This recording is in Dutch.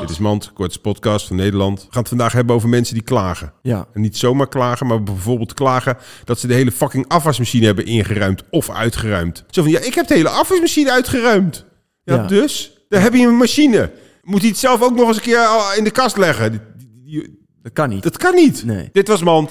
Dit is Mand, kortste podcast van Nederland. We gaan het vandaag hebben over mensen die klagen. Ja. En niet zomaar klagen, maar bijvoorbeeld klagen dat ze de hele fucking afwasmachine hebben ingeruimd of uitgeruimd. Zo van, ja, ik heb de hele afwasmachine uitgeruimd. Ja, Ja. dus? Daar heb je een machine. Moet hij het zelf ook nog eens een keer in de kast leggen? Dat kan niet. Dat kan niet. Nee. Dit was Mand.